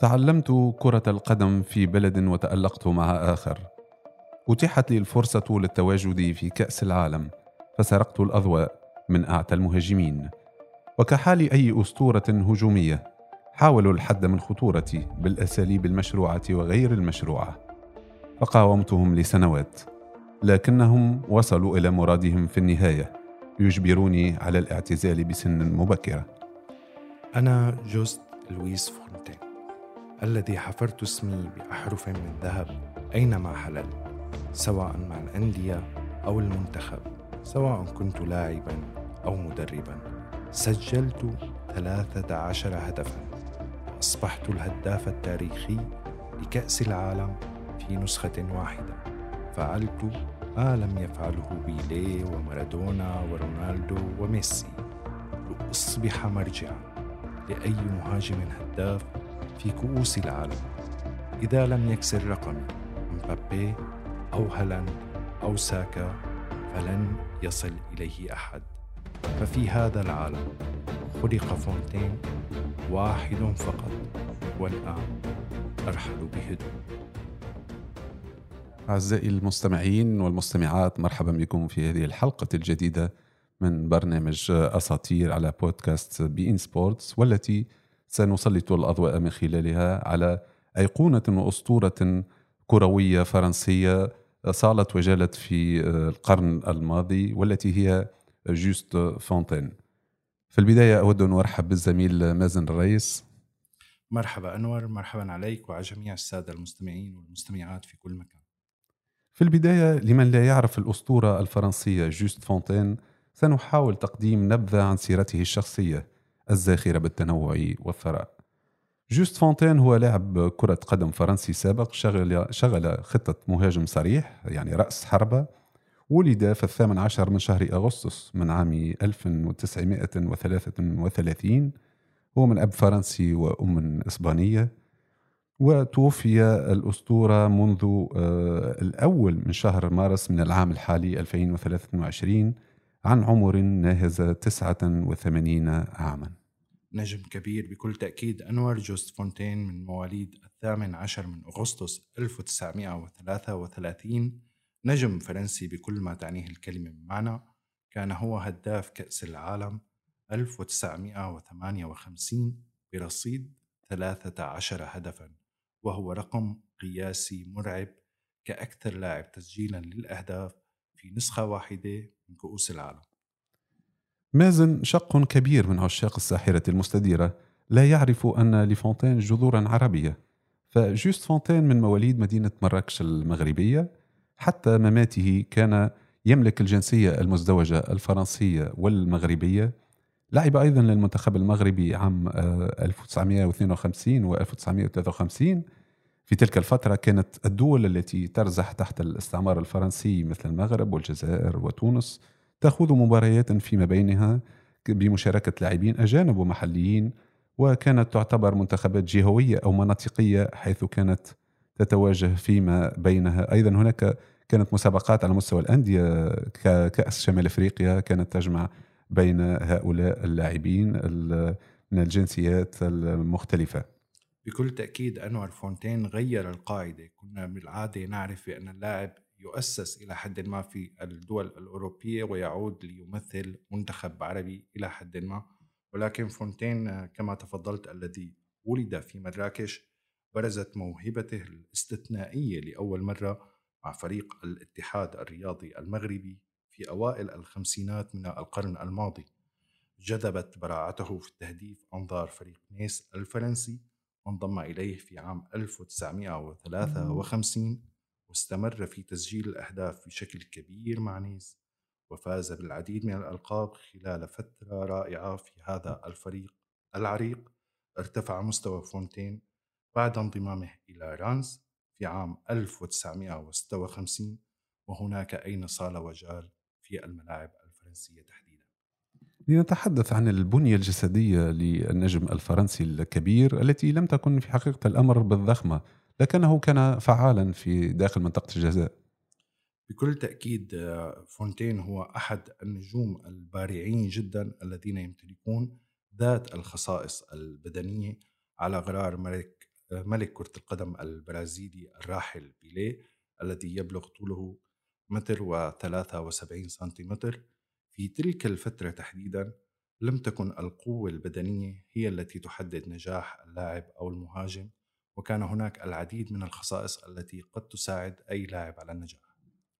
تعلمت كرة القدم في بلد وتألقت مع آخر. أتيحت لي الفرصة للتواجد في كأس العالم فسرقت الأضواء من أعتى المهاجمين. وكحال أي أسطورة هجومية حاولوا الحد من خطورتي بالأساليب المشروعة وغير المشروعة. فقاومتهم لسنوات لكنهم وصلوا إلى مرادهم في النهاية يجبروني على الاعتزال بسن مبكرة. أنا جوست لويس فونتين. الذي حفرت اسمي بأحرف من ذهب أينما حللت سواء مع الأندية أو المنتخب سواء كنت لاعبا أو مدربا. سجلت ثلاثة عشر هدفا. وأصبحت الهداف التاريخي لكأس العالم في نسخة واحدة. فعلت ما لم يفعله بيليه ومارادونا ورونالدو وميسي. لأصبح مرجعا لأي مهاجم هداف في كؤوس العالم. إذا لم يكسر رقمي مبابي أو هالاند أو ساكا فلن يصل إليه أحد. ففي هذا العالم خلق فونتين واحد فقط والآن أرحل بهدوء. أعزائي المستمعين والمستمعات مرحبا بكم في هذه الحلقة الجديدة من برنامج أساطير على بودكاست بي إن سبورتس والتي سنسلط الأضواء من خلالها على أيقونة وأسطورة كروية فرنسية صالت وجالت في القرن الماضي والتي هي جوست فونتين. في البداية أود أن أرحب بالزميل مازن الرئيس مرحبا أنور مرحبا عليك وعلى جميع السادة المستمعين والمستمعات في كل مكان. في البداية لمن لا يعرف الأسطورة الفرنسية جوست فونتين سنحاول تقديم نبذة عن سيرته الشخصية. الزاخرة بالتنوع والثراء. جوست فونتين هو لاعب كرة قدم فرنسي سابق شغل, شغل خطة مهاجم صريح يعني رأس حربة ولد في الثامن عشر من شهر أغسطس من عام 1933 هو من أب فرنسي وأم إسبانية. وتوفي الأسطورة منذ آه، الأول من شهر مارس من العام الحالي 2023 عن عمر ناهز 89 عاما. نجم كبير بكل تأكيد أنور جوست فونتين من مواليد الثامن عشر من أغسطس 1933 نجم فرنسي بكل ما تعنيه الكلمة بمعنى كان هو هداف كأس العالم 1958 برصيد 13 هدفا وهو رقم قياسي مرعب كأكثر لاعب تسجيلا للأهداف في نسخة واحدة من كؤوس العالم. مازن شق كبير من عشاق الساحرة المستديرة لا يعرف أن لفونتين جذورا عربية فجوست فونتين من مواليد مدينة مراكش المغربية حتى مماته كان يملك الجنسية المزدوجة الفرنسية والمغربية. لعب أيضا للمنتخب المغربي عام 1952 و 1953 في تلك الفترة كانت الدول التي ترزح تحت الاستعمار الفرنسي مثل المغرب والجزائر وتونس تأخذ مباريات فيما بينها بمشاركة لاعبين أجانب ومحليين وكانت تعتبر منتخبات جهوية أو مناطقية حيث كانت تتواجه فيما بينها. أيضا هناك كانت مسابقات على مستوى الأندية كأس شمال أفريقيا كانت تجمع بين هؤلاء اللاعبين من الجنسيات المختلفة. بكل تأكيد أنور فونتين غير القاعدة. كنا بالعادة نعرف بأن اللاعب يؤسس إلى حد ما في الدول الأوروبية ويعود ليمثل منتخب عربي إلى حد ما. ولكن فونتين كما تفضلت الذي ولد في مراكش برزت موهبته الاستثنائية لأول مرة مع فريق الاتحاد الرياضي المغربي في أوائل الخمسينات من القرن الماضي. جذبت براعته في التهديف أنظار فريق نيس الفرنسي وانضم إليه في عام 1953 واستمر في تسجيل الأهداف بشكل كبير مع نيس وفاز بالعديد من الألقاب خلال فترة رائعة في هذا الفريق العريق ارتفع مستوى فونتين بعد انضمامه إلى رانس في عام 1956 وهناك أين صال وجال في الملاعب الفرنسية تحديدا. لنتحدث عن البنية الجسدية للنجم الفرنسي الكبير التي لم تكن في حقيقة الأمر بالضخمة. لكنه كان فعالا في داخل منطقة الجزاء. بكل تأكيد فونتين هو أحد النجوم البارعين جدا الذين يمتلكون ذات الخصائص البدنية على غرار ملك ملك كرة القدم البرازيلي الراحل بيليه الذي يبلغ طوله متر وثلاثة وسبعين سنتيمتر. في تلك الفترة تحديدا لم تكن القوة البدنية هي التي تحدد نجاح اللاعب أو المهاجم. وكان هناك العديد من الخصائص التي قد تساعد أي لاعب على النجاح.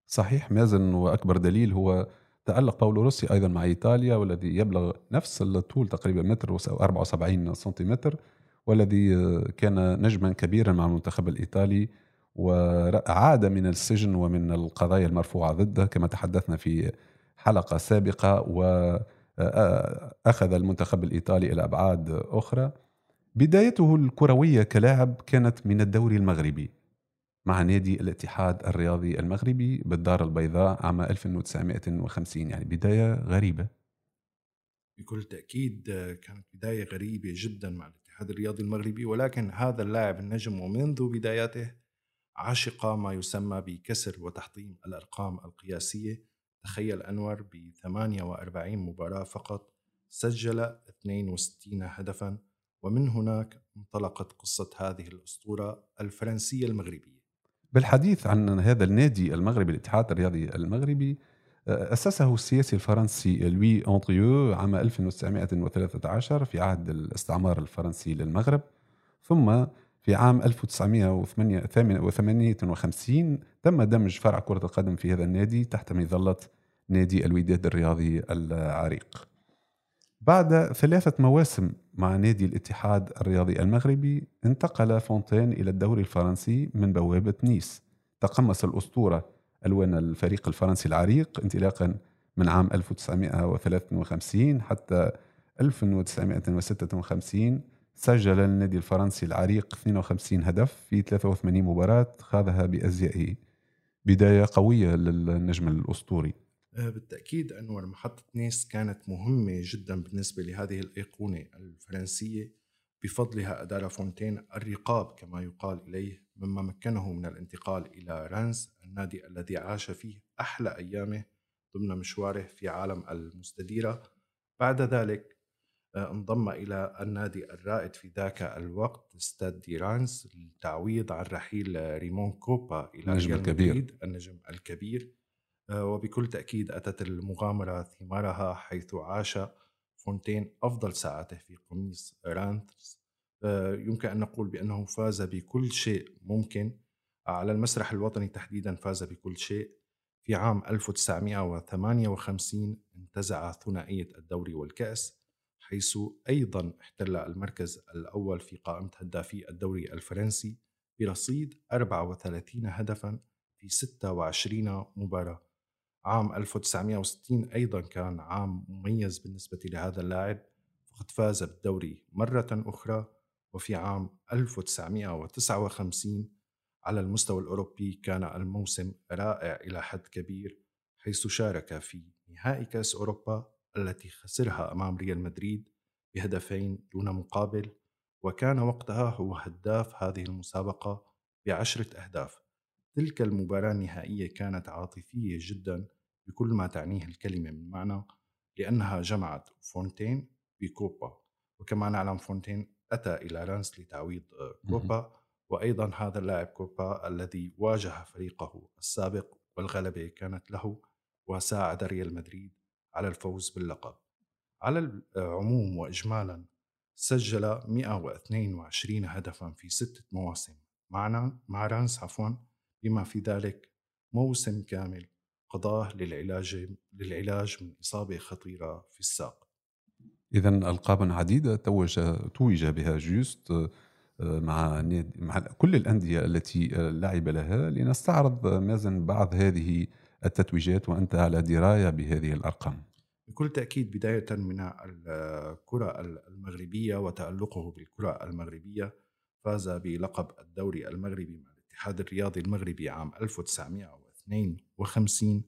صحيح مازن وأكبر دليل هو تألق باولو روسي أيضا مع إيطاليا والذي يبلغ نفس الطول تقريبا متر و74 سنتيمتر والذي كان نجما كبيرا مع المنتخب الإيطالي وعاد من السجن ومن القضايا المرفوعة ضده كما تحدثنا في حلقة سابقة وأخذ المنتخب الإيطالي إلى أبعاد أخرى. بدايته الكروية كلاعب كانت من الدوري المغربي مع نادي الاتحاد الرياضي المغربي بالدار البيضاء عام 1950 يعني بداية غريبة. بكل تأكيد كانت بداية غريبة جدا مع الاتحاد الرياضي المغربي ولكن هذا اللاعب النجم ومنذ بداياته عشق ما يسمى بكسر وتحطيم الأرقام القياسية. تخيل أنور ب 48 مباراة فقط سجل 62 هدفا ومن هناك انطلقت قصة هذه الأسطورة الفرنسية المغربية. بالحديث عن هذا النادي المغربي الاتحاد الرياضي المغربي أسسه السياسي الفرنسي لوي أنطريو عام 1913 في عهد الاستعمار الفرنسي للمغرب. ثم في عام 1958 تم دمج فرع كرة القدم في هذا النادي تحت مظلة نادي الوداد الرياضي العريق. بعد ثلاثة مواسم مع نادي الاتحاد الرياضي المغربي انتقل فونتين إلى الدوري الفرنسي من بوابة نيس. تقمص الأسطورة ألوان الفريق الفرنسي العريق انطلاقا من عام 1953 حتى 1956 سجل النادي الفرنسي العريق 52 هدف في 83 مباراة خاضها بأزيائه بداية قوية للنجم الأسطوري. بالتأكيد أنور محطة نيس كانت مهمة جدا بالنسبة لهذه الأيقونة الفرنسية بفضلها أدار فونتين الرقاب كما يقال إليه مما مكنه من الانتقال إلى رانس النادي الذي عاش فيه أحلى أيامه ضمن مشواره في عالم المستديرة. بعد ذلك آه، انضم إلى النادي الرائد في ذاك الوقت ستاد دي رانس للتعويض عن رحيل ريمون كوبا إلى النجم الكبير. النجم الكبير. آه، وبكل تأكيد أتت المغامرة ثمارها حيث عاش فونتين أفضل ساعاته في قميص رانس آه، يمكن أن نقول بأنه فاز بكل شيء ممكن. على المسرح الوطني تحديدا فاز بكل شيء. في عام 1958 انتزع ثنائية الدوري والكأس حيث أيضا احتل المركز الأول في قائمة هدافي الدوري الفرنسي برصيد 34 هدفا في 26 مباراة. عام 1960 أيضا كان عام مميز بالنسبة لهذا اللاعب فقد فاز بالدوري مرة أخرى وفي عام 1959 على المستوى الأوروبي كان الموسم رائع إلى حد كبير حيث شارك في نهائي كأس أوروبا التي خسرها أمام ريال مدريد بهدفين دون مقابل وكان وقتها هو هداف هذه المسابقة بعشرة أهداف. تلك المباراة النهائية كانت عاطفية جدا بكل ما تعنيه الكلمة من معنى لأنها جمعت فونتين بكوبا. وكما نعلم فونتين أتى إلى رانس لتعويض كوبا. وأيضا هذا اللاعب كوبا الذي واجه فريقه السابق والغلبة كانت له وساعد ريال مدريد على الفوز باللقب. على العموم وإجمالا سجل 122 هدفا في ستة مواسم. معنا مع رانس عفوا بما في ذلك موسم كامل قضاه للعلاج للعلاج من إصابة خطيرة في الساق. إذا ألقاب عديدة توج توج بها جوست آه، مع مع كل الأندية التي آه، لعب لها. لنستعرض مازن بعض هذه التتويجات وأنت على دراية بهذه الأرقام. بكل تأكيد بداية من الكرة المغربية وتألقه بالكرة المغربية فاز بلقب الدوري المغربي مع الاتحاد الرياضي المغربي عام 1952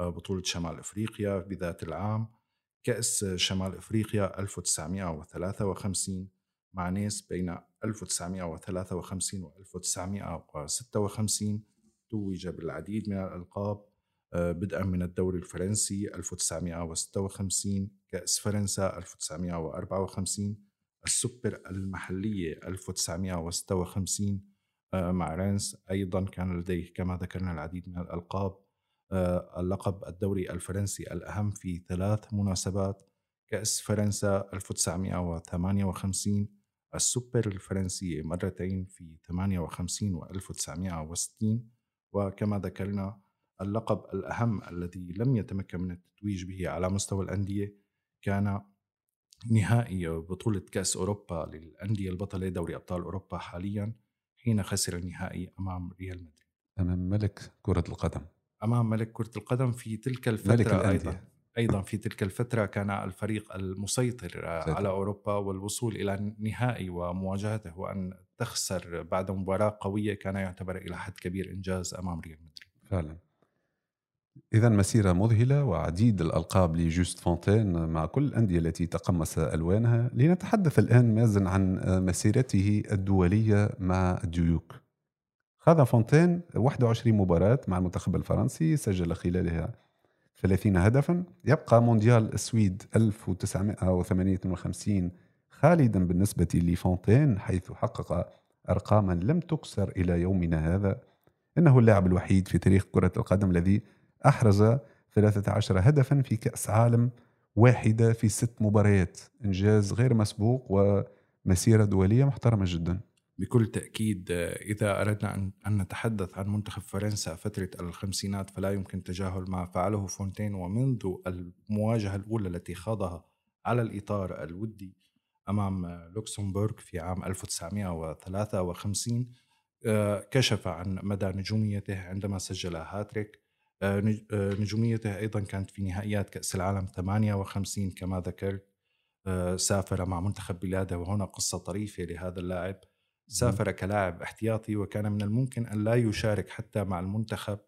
آه، بطولة شمال أفريقيا. بذات العام كأس شمال أفريقيا 1953 مع ناس بين 1953 و 1956 توج بالعديد من الألقاب آه، بدءا من الدوري الفرنسي 1956 كأس فرنسا 1954 السوبر المحلية 1956 آه، مع رينس أيضا كان لديه كما ذكرنا العديد من الألقاب آه، اللقب الدوري الفرنسي الأهم في ثلاث مناسبات كأس فرنسا 1958 السوبر الفرنسية مرتين في 58 و 1960 وكما ذكرنا اللقب الأهم الذي لم يتمكن من التتويج به على مستوى الأندية كان نهائي بطولة كأس أوروبا للأندية البطلة دوري أبطال أوروبا حاليا. حين خسر النهائي أمام ريال مدريد. أمام ملك كرة القدم. أمام ملك كرة القدم في تلك الفترة ملك أيضا. أيضا في تلك الفترة كان الفريق المسيطر سيطر. على أوروبا والوصول إلى النهائي ومواجهته وأن تخسر بعد مباراة قوية كان يعتبر إلى حد كبير إنجاز أمام ريال مدريد. فعلا. إذا مسيرة مذهلة وعديد الألقاب لجوست فونتين مع كل الأندية التي تقمص ألوانها لنتحدث الآن مازن عن مسيرته الدولية مع الديوك خاض فونتين 21 مباراة مع المنتخب الفرنسي سجل خلالها 30 هدفا. يبقى مونديال السويد 1958 خالدا بالنسبة لفونتين حيث حقق أرقاما لم تكسر إلى يومنا هذا. إنه اللاعب الوحيد في تاريخ كرة القدم الذي أحرز 13 هدفا في كأس عالم واحدة في ست مباريات. إنجاز غير مسبوق ومسيرة دولية محترمة جدا. بكل تأكيد إذا أردنا أن نتحدث عن منتخب فرنسا فترة الخمسينات فلا يمكن تجاهل ما فعله فونتين ومنذ المواجهة الأولى التي خاضها على الإطار الودي أمام لوكسمبورغ في عام 1953 آه، كشف عن مدى نجوميته عندما سجل هاتريك. نجوميته أيضا كانت في نهائيات كأس العالم 58 كما ذكرت. سافر مع منتخب بلاده وهنا قصة طريفة لهذا اللاعب. سافر كلاعب احتياطي وكان من الممكن أن لا يشارك حتى مع المنتخب.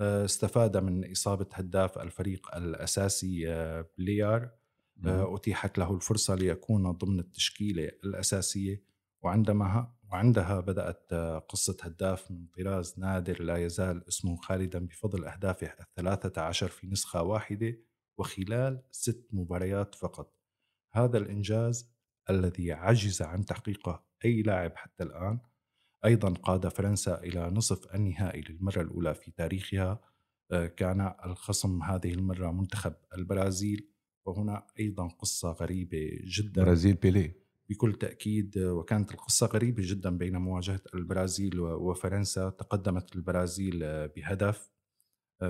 استفاد من إصابة هداف الفريق الأساسي بليار. أتيحت له الفرصة ليكون ضمن التشكيلة الأساسية. وعندما وعندها بدأت قصة هداف من طراز نادر لا يزال اسمه خالدا بفضل أهدافه الثلاثة عشر في نسخة واحدة وخلال ست مباريات فقط. هذا الإنجاز الذي عجز عن تحقيقه أي لاعب حتى الآن. أيضا قاد فرنسا إلى نصف النهائي للمرة الأولى في تاريخها. كان الخصم هذه المرة منتخب البرازيل. وهنا أيضا قصة غريبة جدا. برازيل بيليه. بكل تأكيد وكانت القصة غريبة جدا بين مواجهة البرازيل وفرنسا. تقدمت البرازيل بهدف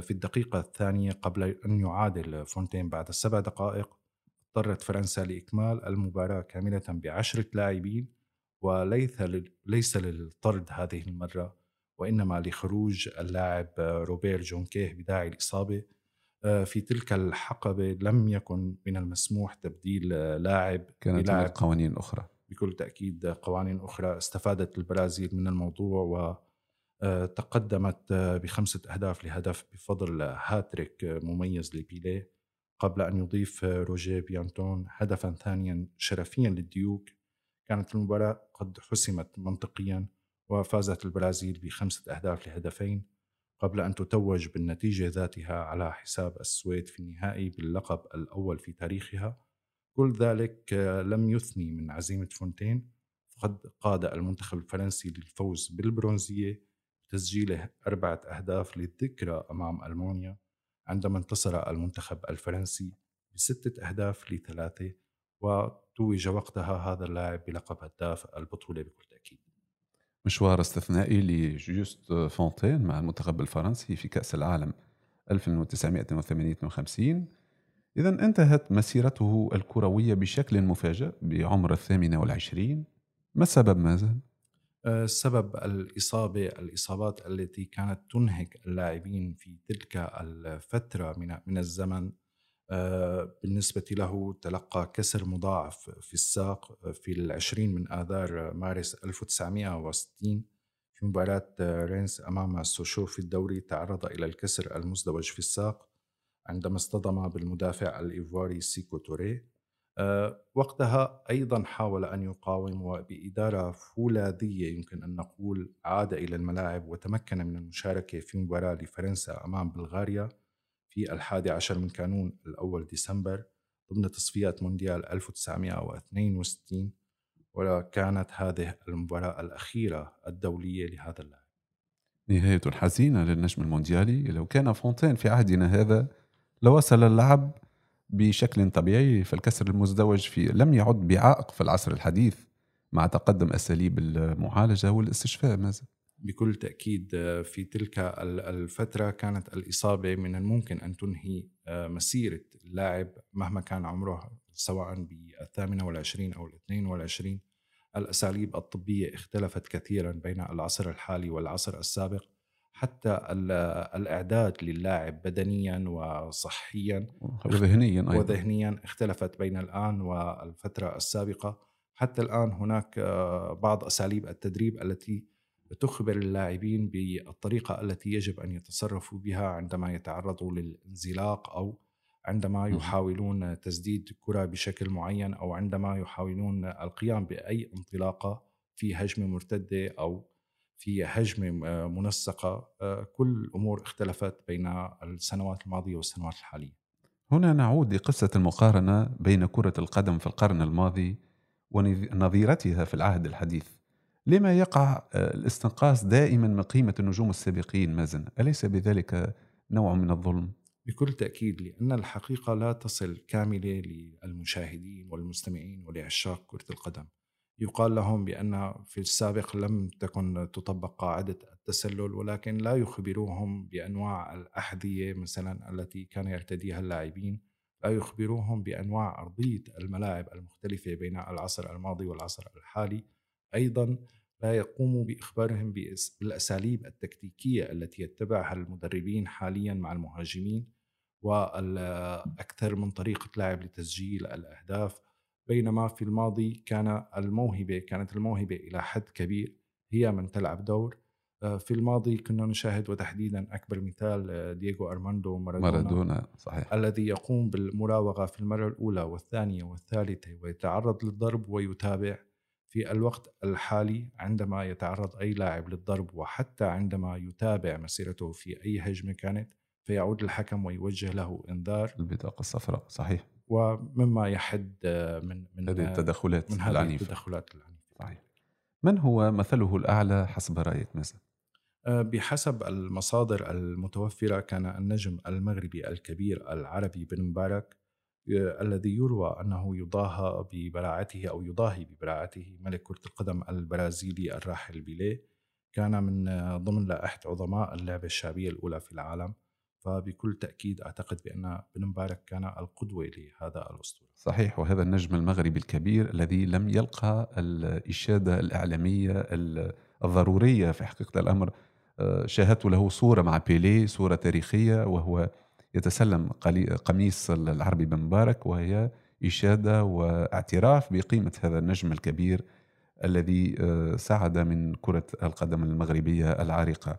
في الدقيقة الثانية قبل أن يعادل فونتين بعد سبع دقائق. اضطرت فرنسا لإكمال المباراة كاملة بعشرة لاعبين وليس ليس للطرد هذه المرة وإنما لخروج اللاعب روبير جونكيه بداعي الإصابة. آه، في تلك الحقبة لم يكن من المسموح تبديل لاعب كانت بلاعب قوانين أخرى. بكل تأكيد قوانين أخرى. استفادت البرازيل من الموضوع وتقدمت آه، بخمسة أهداف لهدف بفضل هاتريك مميز لبيليه. قبل أن يضيف روجيه بيانتون هدفا ثانيا شرفيا للديوك كانت المباراة قد حسمت منطقيا وفازت البرازيل بخمسة أهداف لهدفين. قبل أن تتوج بالنتيجة ذاتها على حساب السويد في النهائي باللقب الأول في تاريخها. كل ذلك لم يثني من عزيمة فونتين. فقد قاد المنتخب الفرنسي للفوز بالبرونزية بتسجيله أربعة أهداف للذكرى أمام ألمانيا عندما انتصر المنتخب الفرنسي بستة أهداف لثلاثة وتوج وقتها هذا اللاعب بلقب هداف البطولة بكل تأكيد. مشوار استثنائي لجوست فونتين مع المنتخب الفرنسي في كأس العالم 1958 إذا انتهت مسيرته الكروية بشكل مفاجئ بعمر الثامنة والعشرين ما السبب مازن؟ السبب الإصابة الإصابات التي كانت تنهك اللاعبين في تلك الفترة من من الزمن بالنسبة له تلقى كسر مضاعف في الساق في العشرين من آذار مارس 1960 في مباراة رينس أمام سوشو في الدوري تعرض إلى الكسر المزدوج في الساق عندما اصطدم بالمدافع الإيفواري سيكو توري وقتها أيضا حاول أن يقاوم وبإرادة فولاذية يمكن أن نقول عاد إلى الملاعب وتمكن من المشاركة في مباراة لفرنسا أمام بلغاريا. في الحادي عشر من كانون الأول ديسمبر ضمن تصفيات مونديال 1962 وكانت هذه المباراة الأخيرة الدولية لهذا اللاعب. نهاية حزينة للنجم المونديالي. لو كان فونتين في عهدنا هذا لوصل اللعب بشكل طبيعي فالكسر المزدوج في لم يعد بعائق في العصر الحديث مع تقدم أساليب المعالجة والاستشفاء مازال. بكل تأكيد في تلك الفترة كانت الإصابة من الممكن أن تنهي مسيرة اللاعب مهما كان عمره سواء بالثامنة والعشرين أو الاثنين والعشرين. الأساليب الطبية اختلفت كثيرا بين العصر الحالي والعصر السابق. حتى الإعداد للاعب بدنيا وصحيا وذهنيا أيضا. وذهنيا اختلفت بين الآن والفترة السابقة. حتى الآن هناك بعض أساليب التدريب التي تخبر اللاعبين بالطريقة التي يجب أن يتصرفوا بها عندما يتعرضوا للانزلاق أو عندما يحاولون تسديد كرة بشكل معين أو عندما يحاولون القيام بأي انطلاقة في هجمة مرتدة أو في هجمة منسقة. كل الأمور اختلفت بين السنوات الماضية والسنوات الحالية. هنا نعود لقصة المقارنة بين كرة القدم في القرن الماضي ونظيرتها في العهد الحديث. لما يقع الاستنقاص دائما من قيمة النجوم السابقين مازن؟ أليس بذلك نوع من الظلم؟ بكل تأكيد لأن الحقيقة لا تصل كاملة للمشاهدين والمستمعين ولعشاق كرة القدم. يقال لهم بأن في السابق لم تكن تطبق قاعدة التسلل ولكن لا يخبروهم بأنواع الأحذية مثلا التي كان يرتديها اللاعبين. لا يخبروهم بأنواع أرضية الملاعب المختلفة بين العصر الماضي والعصر الحالي. أيضا لا يقوموا بإخبارهم بالأساليب التكتيكية التي يتبعها المدربين حاليا مع المهاجمين والأكثر من طريقة لعب لتسجيل الأهداف. بينما في الماضي كان الموهبة كانت الموهبة إلى حد كبير هي من تلعب دور. في الماضي كنا نشاهد وتحديدا أكبر مثال دييغو أرماندو مارادونا, مارادونا صحيح. الذي يقوم بالمراوغة في المرة الأولى والثانية والثالثة ويتعرض للضرب ويتابع. في الوقت الحالي عندما يتعرض أي لاعب للضرب وحتى عندما يتابع مسيرته في أي هجمة كانت فيعود الحكم ويوجه له إنذار. البطاقة الصفراء صحيح. ومما يحد من من هذه التدخلات من هذه العنيفة. التدخلات العنيفة. صحيح. من هو مثله الأعلى حسب رأيك مثلا؟ بحسب المصادر المتوفرة كان النجم المغربي الكبير العربي بن مبارك الذي يروى أنه يضاهى ببراعته أو يضاهي ببراعته ملك كرة القدم البرازيلي الراحل بيليه. كان من ضمن لائحة عظماء اللعبة الشعبية الأولى في العالم. فبكل تأكيد أعتقد بأن بن مبارك كان القدوة لهذا الأسطورة. صحيح وهذا النجم المغربي الكبير الذي لم يلقى الإشادة الإعلامية الضرورية في حقيقة الأمر شاهدت له صورة مع بيليه صورة تاريخية وهو يتسلم قميص العربي بن مبارك وهي إشادة واعتراف بقيمة هذا النجم الكبير الذي صعد من كرة القدم المغربية العريقة.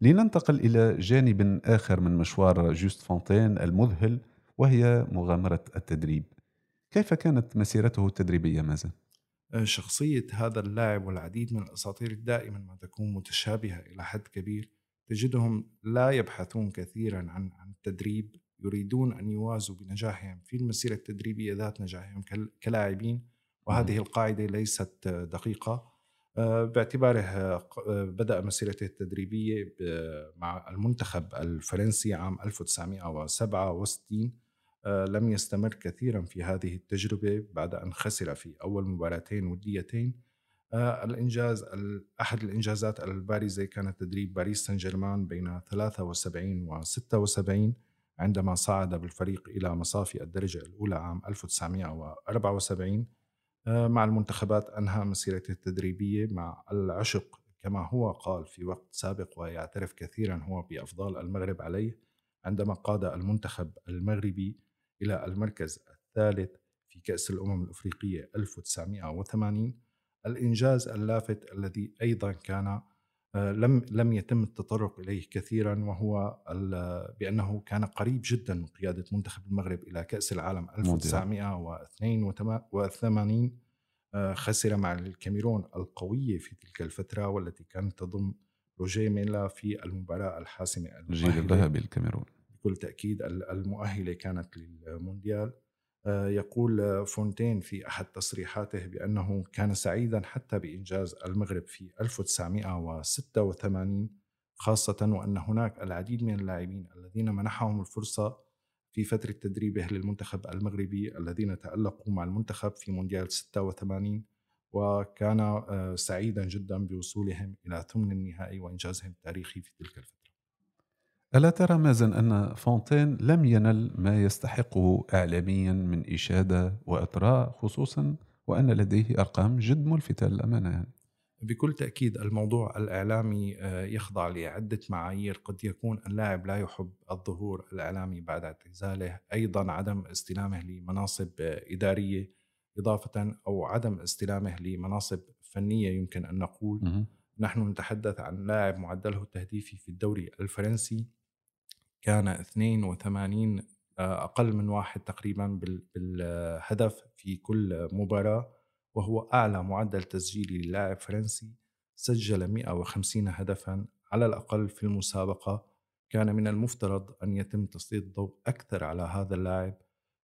لننتقل إلى جانب آخر من مشوار جوست فونتين المذهل وهي مغامرة التدريب. كيف كانت مسيرته التدريبية مازن؟ شخصية هذا اللاعب والعديد من الأساطير دائما ما تكون متشابهة إلى حد كبير. تجدهم لا يبحثون كثيرا عن عن التدريب يريدون أن يوازوا بنجاحهم في المسيرة التدريبية ذات نجاحهم كلاعبين وهذه القاعدة ليست دقيقة. آه، باعتباره آه، بدأ مسيرته التدريبية مع المنتخب الفرنسي عام 1967 آه، لم يستمر كثيرا في هذه التجربة بعد أن خسر في أول مباراتين وديتين. الإنجاز أحد الإنجازات البارزه كانت تدريب باريس سان جيرمان بين 73 و 76 عندما صعد بالفريق إلى مصافي الدرجة الأولى عام 1974 آه، مع المنتخبات انهى مسيرته التدريبية مع العشق كما هو قال في وقت سابق ويعترف كثيرا هو بأفضال المغرب عليه عندما قاد المنتخب المغربي إلى المركز الثالث في كأس الأمم الأفريقية 1980 الإنجاز اللافت الذي أيضا كان آه، لم لم يتم التطرق إليه كثيرا وهو بأنه كان قريب جدا من قيادة منتخب المغرب إلى كأس العالم 1982 آه، خسر مع الكاميرون القوية في تلك الفترة والتي كانت تضم روجيه ميلا في المباراة الحاسمة الجيل الذهبي الكاميرون. بكل تأكيد المؤهلة كانت للمونديال. يقول فونتين في أحد تصريحاته بأنه كان سعيدا حتى بإنجاز المغرب في 1986 خاصة وأن هناك العديد من اللاعبين الذين منحهم الفرصة في فترة تدريبه للمنتخب المغربي الذين تألقوا مع المنتخب في مونديال 86 وكان آه، سعيدا جدا بوصولهم إلى ثمن النهائي وإنجازهم التاريخي في تلك الفترة. ألا ترى مازن أن فونتين لم ينل ما يستحقه إعلاميا من إشادة وإطراء خصوصا وأن لديه أرقام جد ملفتة للأمانة يعني. بكل تأكيد الموضوع الإعلامي آه، يخضع لعدة معايير. قد يكون اللاعب لا يحب الظهور الإعلامي بعد اعتزاله. أيضا عدم استلامه لمناصب آه، إدارية إضافة أو عدم استلامه لمناصب فنية يمكن أن نقول. نحن نتحدث عن لاعب معدله التهديفي في الدوري الفرنسي. كان 82 آه، أقل من واحد تقريبا بالهدف في كل مباراة وهو أعلى معدل تسجيلي للاعب فرنسي سجل 150 هدفا على الأقل في المسابقة. كان من المفترض أن يتم تسليط الضوء أكثر على هذا اللاعب.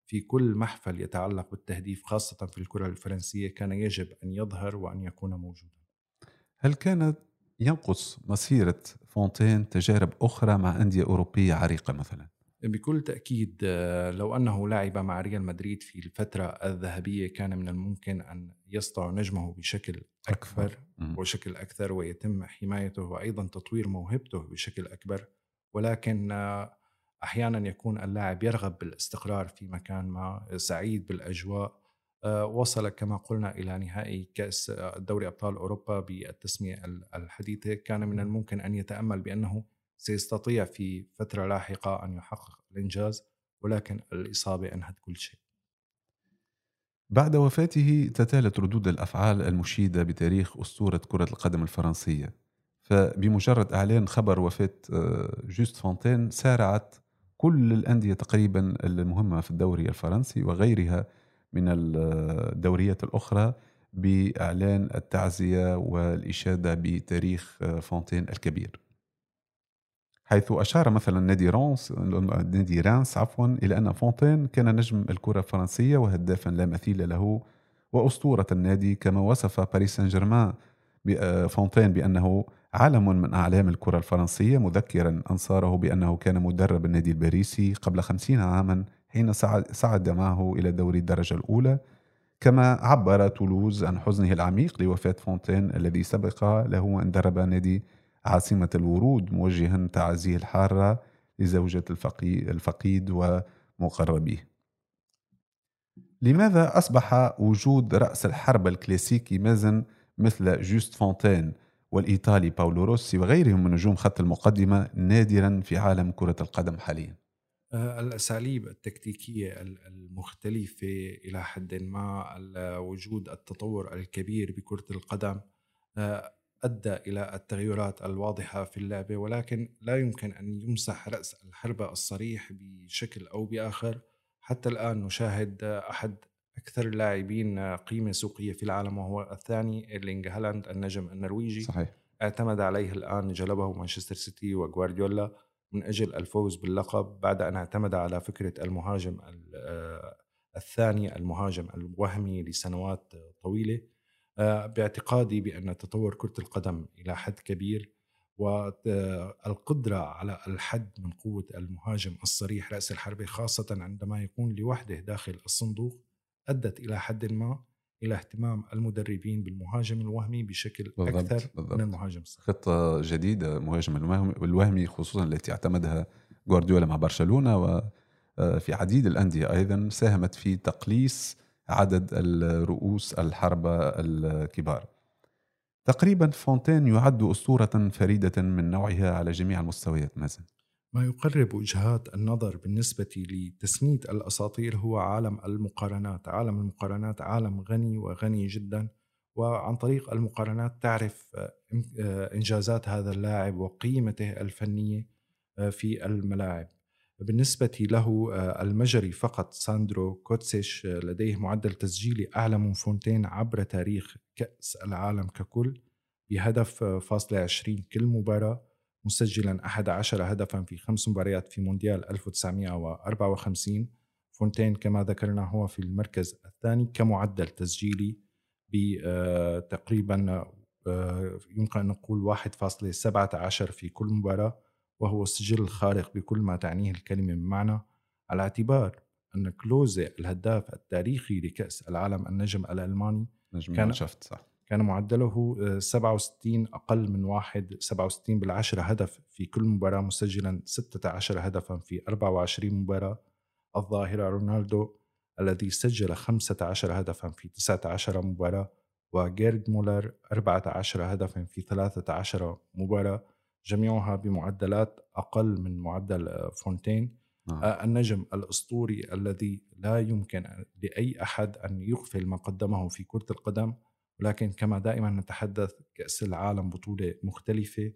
في كل محفل يتعلق بالتهديف خاصة في الكرة الفرنسية كان يجب أن يظهر وأن يكون موجودا. هل كانت ينقص مسيرة فونتين تجارب أخرى مع أندية أوروبية عريقة مثلا. بكل تأكيد آه، لو أنه لعب مع ريال مدريد في الفترة الذهبية كان من الممكن أن يسطع نجمه بشكل أكبر أكثر. وشكل أكثر ويتم حمايته وأيضا تطوير موهبته بشكل أكبر. ولكن آه، أحيانا يكون اللاعب يرغب بالإستقرار في مكان ما سعيد بالأجواء وصل كما قلنا إلى نهائي كأس دوري أبطال أوروبا بالتسمية الحديثة كان من الممكن أن يتأمل بأنه سيستطيع في فترة لاحقة أن يحقق الإنجاز ولكن الإصابة أنهت كل شيء. بعد وفاته تتالت ردود الأفعال المشيدة بتاريخ أسطورة كرة القدم الفرنسية. فبمجرد إعلان خبر وفاة آه، جوست فونتين سارعت كل الأندية تقريبا المهمة في الدوري الفرنسي وغيرها من الدوريات الأخرى بإعلان التعزية والإشادة بتاريخ فونتين الكبير. حيث أشار مثلا نادي رونس نادي رانس عفوا إلى أن فونتين كان نجم الكرة الفرنسية وهدافا لا مثيل له وأسطورة النادي كما وصف باريس سان جيرمان فونتين بأنه علم من أعلام الكرة الفرنسية مذكرا أنصاره بأنه كان مدرب النادي الباريسي قبل خمسين عاما حين صعد معه إلى دوري الدرجة الأولى كما عبر تولوز عن حزنه العميق لوفاة فونتين الذي سبق له أن درب نادي عاصمة الورود موجها تعازيه الحارة لزوجة الفقيد ومقربيه. لماذا أصبح وجود رأس الحربة الكلاسيكي مازن مثل جوست فونتين والإيطالي باولو روسي وغيرهم من نجوم خط المقدمة نادرا في عالم كرة القدم حاليا؟ الأساليب التكتيكية المختلفة إلى حد ما وجود التطور الكبير بكرة القدم آه، أدى إلى التغيرات الواضحة في اللعبة ولكن لا يمكن أن يمسح رأس الحربة الصريح بشكل أو بآخر. حتى الآن نشاهد أحد أكثر اللاعبين قيمة سوقية في العالم وهو الثاني إيرلينغ هالاند النجم النرويجي. صحيح. اعتمد عليه الآن جلبه مانشستر سيتي وغوارديولا. من أجل الفوز باللقب بعد أن اعتمد على فكرة المهاجم آه، الثاني المهاجم الوهمي لسنوات طويلة. آه، باعتقادي بأن تطور كرة القدم إلى حد كبير والقدرة على الحد من قوة المهاجم الصريح رأس الحربة خاصة عندما يكون لوحده داخل الصندوق أدت إلى حد ما. إلى اهتمام المدربين بالمهاجم الوهمي بشكل بالضبط أكثر بالضبط. من المهاجم الصريح خطة جديدة مهاجم الوهمي خصوصا التي اعتمدها جوارديولا مع برشلونة وفي آه، عديد الأندية أيضا ساهمت في تقليص عدد الرؤوس الحربة الكبار. تقريبا فونتين يعد أسطورة فريدة من نوعها على جميع المستويات مازن. ما يقرب وجهات النظر بالنسبة لتسمية الأساطير هو عالم المقارنات. عالم المقارنات عالم غني وغني جدا وعن طريق المقارنات تعرف إنجازات هذا اللاعب وقيمته الفنية في الملاعب. بالنسبة له آه، المجري فقط ساندرو كوتسيش آه، لديه معدل تسجيلي أعلى من فونتين عبر تاريخ كأس العالم ككل بهدف آه، فاصلة 20 كل مباراة. مسجلا 11 هدفا في خمس مباريات في مونديال 1954 فونتين كما ذكرنا هو في المركز الثاني كمعدل تسجيلي بتقريبا يمكن أن نقول 1.17 في كل مباراة وهو السجل الخارق بكل ما تعنيه الكلمة من معنى. على اعتبار أن كلوزي الهداف التاريخي لكأس العالم النجم الألماني نجم كان شفت صح. كان معدله 67 آه، أقل من واحد 67 بالعشرة هدف في كل مباراة مسجلا 16 هدفا في 24 مباراة الظاهرة رونالدو الذي سجل 15 هدفا في 19 مباراة وجيرد مولر 14 هدفا في 13 مباراة جميعها بمعدلات أقل من معدل آه، فونتين نعم. آه. النجم الأسطوري الذي لا يمكن لأي أحد أن يغفل ما قدمه في كرة القدم ولكن كما دائما نتحدث كأس العالم بطولة مختلفة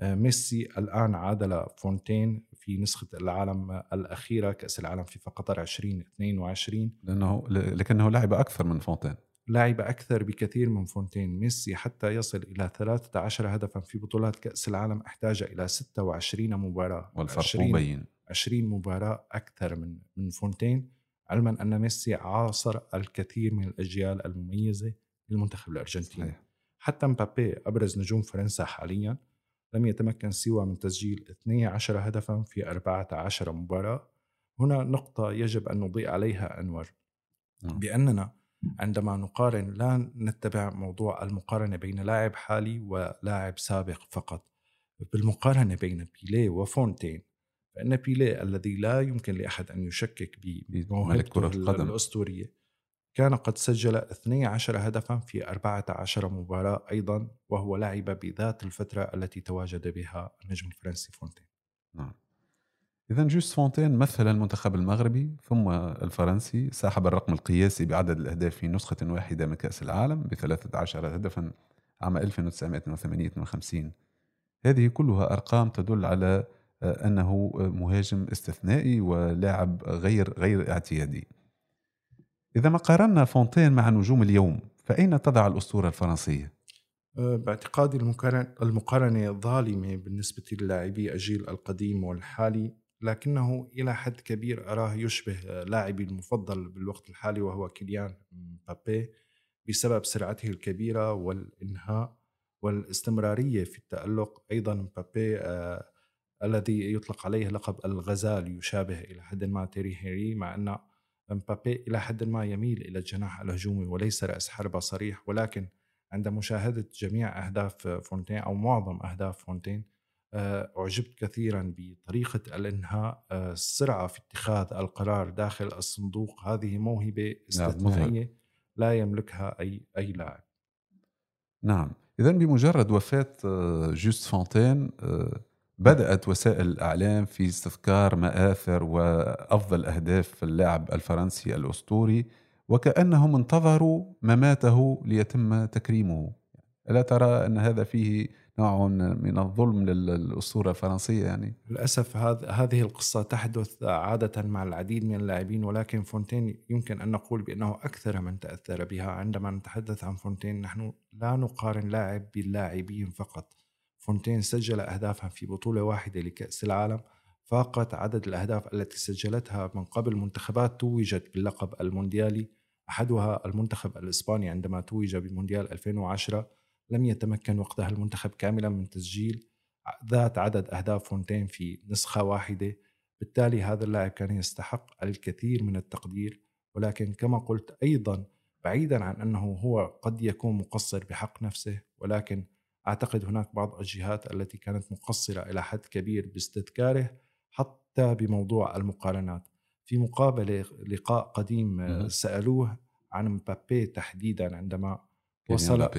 آه، ميسي الآن عادل فونتين في نسخة العالم الأخيرة كأس العالم في قطر 2022 لأنه لكنه لعب أكثر من فونتين. لعب أكثر بكثير من فونتين. ميسي حتى يصل إلى 13 هدفا في بطولات كأس العالم احتاج إلى 26 مباراة. والفرق 20 مبين 20 مباراة أكثر من من فونتين. علما أن ميسي عاصر الكثير من الأجيال المميزة. للمنتخب الأرجنتيني. صحيح. حتى مبابي أبرز نجوم فرنسا حاليا لم يتمكن سوى من تسجيل 12 هدفا في 14 مباراة. هنا نقطة يجب أن نضيء عليها أنور. نعم. بأننا عندما نقارن لا نتبع موضوع المقارنة بين لاعب حالي ولاعب سابق فقط. بالمقارنة بين بيليه وفونتين فإن بيليه الذي لا يمكن لأحد أن يشكك بموهبته الأسطورية كان قد سجل 12 هدفا في 14 مباراة أيضا وهو لعب بذات الفترة التي تواجد بها النجم الفرنسي فونتين. نعم. إذا جوست فونتين مثل المنتخب المغربي ثم الفرنسي صاحب الرقم القياسي بعدد الأهداف في نسخة واحدة من كأس العالم ب 13 هدفا عام 1958 هذه كلها أرقام تدل على آه، أنه مهاجم استثنائي ولاعب غير غير اعتيادي. إذا ما قارنا فونتين مع نجوم اليوم فأين تضع الأسطورة الفرنسية؟ أه، باعتقادي المقارنة ظالمة بالنسبة للاعبي الجيل القديم والحالي لكنه إلى حد كبير أراه يشبه لاعبي المفضل بالوقت الحالي وهو كيليان مبابي بسبب سرعته الكبيرة والإنهاء والاستمرارية في التألق أيضا مبابي آه الذي يطلق عليه لقب الغزال يشابه إلى حد ما تيري هيري مع أن مبابي إلى حد ما يميل إلى الجناح الهجومي وليس رأس حربة صريح ولكن عند مشاهدة جميع أهداف فونتين أو معظم أهداف فونتين آه، أعجبت كثيرا بطريقة الإنهاء آه، السرعة في اتخاذ القرار داخل الصندوق. هذه موهبة نعم، استثنائية لا يملكها أي أي لاعب. نعم. إذا بمجرد وفاة آه، جوست فونتين بدأت وسائل الإعلام في استذكار مآثر وأفضل أهداف اللاعب الفرنسي الأسطوري وكأنهم انتظروا مماته ليتم تكريمه. ألا ترى أن هذا فيه نوع من الظلم للأسطورة الفرنسية يعني؟ للأسف هذه القصة تحدث عادة مع العديد من اللاعبين ولكن فونتين يمكن أن نقول بأنه أكثر من تأثر بها. عندما نتحدث عن فونتين نحن لا نقارن لاعب باللاعبين فقط. فونتين سجل أهدافا في بطولة واحدة لكأس العالم فاقت عدد الأهداف التي سجلتها من قبل منتخبات توجت باللقب المونديالي. أحدها المنتخب الإسباني عندما توج بمونديال 2010 لم يتمكن وقتها المنتخب كاملا من تسجيل ذات عدد أهداف فونتين في نسخة واحدة. بالتالي هذا اللاعب كان يستحق الكثير من التقدير ولكن كما قلت أيضا بعيدا عن أنه هو قد يكون مقصر بحق نفسه ولكن أعتقد هناك بعض الجهات التي كانت مقصرة إلى حد كبير باستذكاره حتى بموضوع المقارنات. في مقابلة لقاء قديم سألوه عن مبابي تحديدا عندما وصل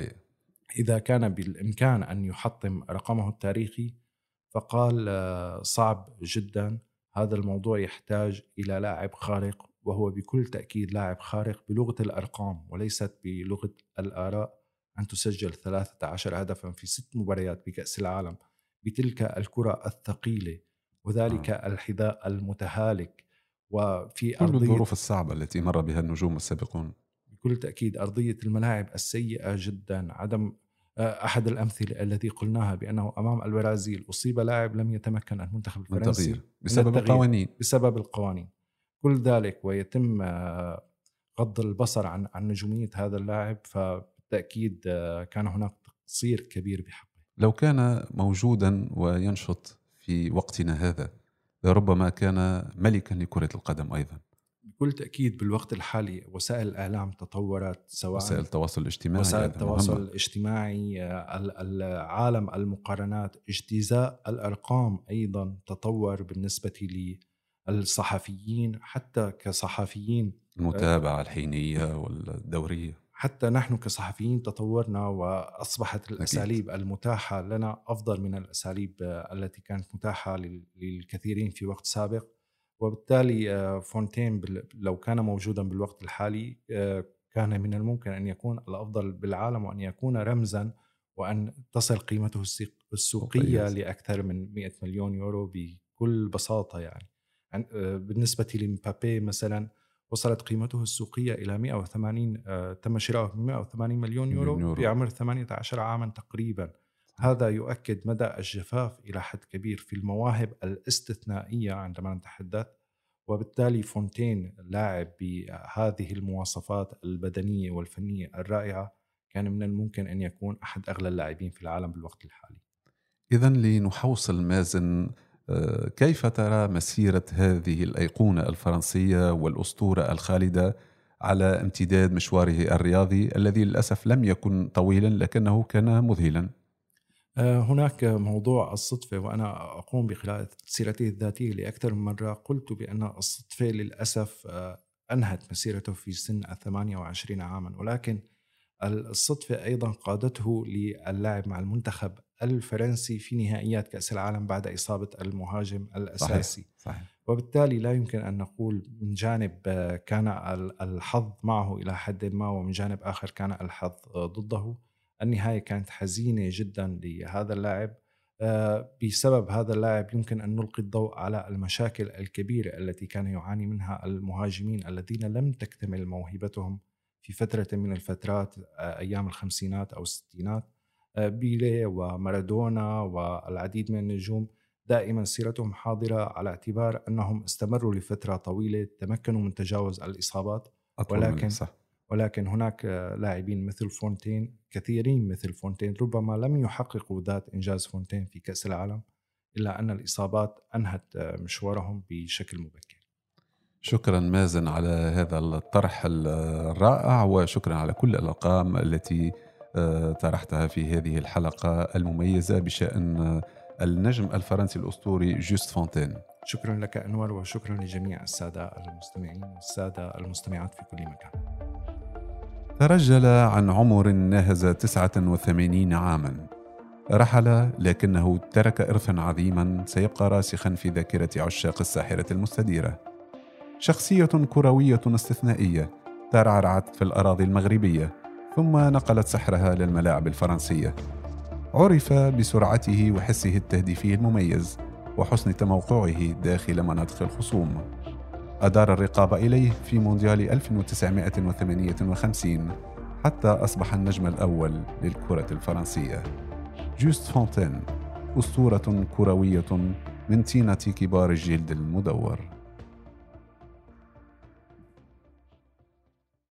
إذا كان بالإمكان أن يحطم رقمه التاريخي فقال صعب جدا. هذا الموضوع يحتاج إلى لاعب خارق وهو بكل تأكيد لاعب خارق بلغة الأرقام وليست بلغة الآراء. أن تسجل 13 هدفا في ست مباريات بكأس العالم بتلك الكرة الثقيلة وذلك آه. الحذاء المتهالك. وفي كل أرضية الظروف الصعبة التي مر بها النجوم السابقون. بكل تأكيد أرضية الملاعب السيئة جدا. عدم آه، أحد الأمثلة التي قلناها بأنه أمام البرازيل أصيب لاعب لم يتمكن المنتخب الفرنسي بسبب القوانين. بسبب القوانين. كل ذلك ويتم آه، غض البصر عن عن نجومية هذا اللاعب فبالتاكيد آه، كان هناك تقصير كبير بحقه. لو كان موجودا وينشط في وقتنا هذا لربما كان ملكا لكرة القدم أيضا. بكل تأكيد بالوقت الحالي وسائل الإعلام تطورت سواء وسائل التواصل الاجتماعي وسائل التواصل الاجتماعي العالم المقارنات اجتزاء الأرقام أيضا تطور بالنسبة للصحفيين حتى كصحفيين المتابعة الحينية والدورية. حتى نحن كصحفيين تطورنا وأصبحت الأساليب أكيد. المتاحة لنا أفضل من الأساليب التي كانت متاحة للكثيرين في وقت سابق. وبالتالي آه، فونتين لو كان موجودا بالوقت الحالي آه، كان من الممكن أن يكون الأفضل بالعالم وأن يكون رمزا وأن تصل قيمته السوقية لأكثر من 100 مليون يورو بكل بساطة يعني. آه، بالنسبة لمبابي مثلا وصلت قيمته السوقية إلى 180 تم شراؤه ب 180 مليون يورو, يورو. بعمر 18 عاما تقريبا. هذا يؤكد مدى الجفاف إلى حد كبير في المواهب الاستثنائية عندما نتحدث وبالتالي فونتين لاعب بهذه المواصفات البدنية والفنية الرائعة كان من الممكن أن يكون أحد أغلى اللاعبين في العالم بالوقت الحالي. اذا لنحوصل مازن آه، كيف ترى مسيرة هذه الأيقونة الفرنسية والأسطورة الخالدة على امتداد مشواره الرياضي الذي للأسف لم يكن طويلا لكنه كان مذهلا؟ آه، هناك موضوع الصدفة وأنا أقوم بقراءة سيرته الذاتية لأكثر من مرة قلت بأن الصدفة للأسف آه، أنهت مسيرته في سن 28 عاما ولكن الصدفة أيضا قادته للعب مع المنتخب الفرنسي في نهائيات كأس العالم بعد إصابة المهاجم الأساسي صحيح. صحيح. وبالتالي لا يمكن أن نقول من جانب آه، كان الحظ معه إلى حد ما ومن جانب آخر كان الحظ ضده النهاية كانت حزينة جدا لهذا اللاعب آه، بسبب هذا اللاعب يمكن أن نلقي الضوء على المشاكل الكبيرة التي كان يعاني منها المهاجمين الذين لم تكتمل موهبتهم في فترة من الفترات آه، أيام الخمسينات أو الستينات آه، بيلي ومارادونا والعديد من النجوم دائما سيرتهم حاضرة على اعتبار أنهم استمروا لفترة طويلة تمكنوا من تجاوز الإصابات ولكن صح. ولكن هناك لاعبين مثل فونتين كثيرين مثل فونتين ربما لم يحققوا ذات إنجاز فونتين في كأس العالم إلا أن الإصابات أنهت مشوارهم بشكل مبكر شكرا مازن على هذا الطرح الرائع وشكرا على كل الأرقام التي آه، طرحتها في هذه الحلقة المميزة بشأن النجم الفرنسي الأسطوري جوست فونتين. شكرا لك أنور وشكرا لجميع السادة المستمعين والسادة المستمعات في كل مكان. ترجل عن عمر ناهز 89 عاما. رحل لكنه ترك إرثا عظيما سيبقى راسخا في ذاكرة عشاق الساحرة المستديرة. شخصية كروية استثنائية ترعرعت في الأراضي المغربية. ثم نقلت سحرها للملاعب الفرنسية. عرف بسرعته وحسه التهديفي المميز وحسن تموقعه داخل مناطق الخصوم. أدار الرقاب إليه في مونديال 1958 حتى أصبح النجم الأول للكرة الفرنسية. جوست فونتين أسطورة كروية من طينة كبار الجلد المدور.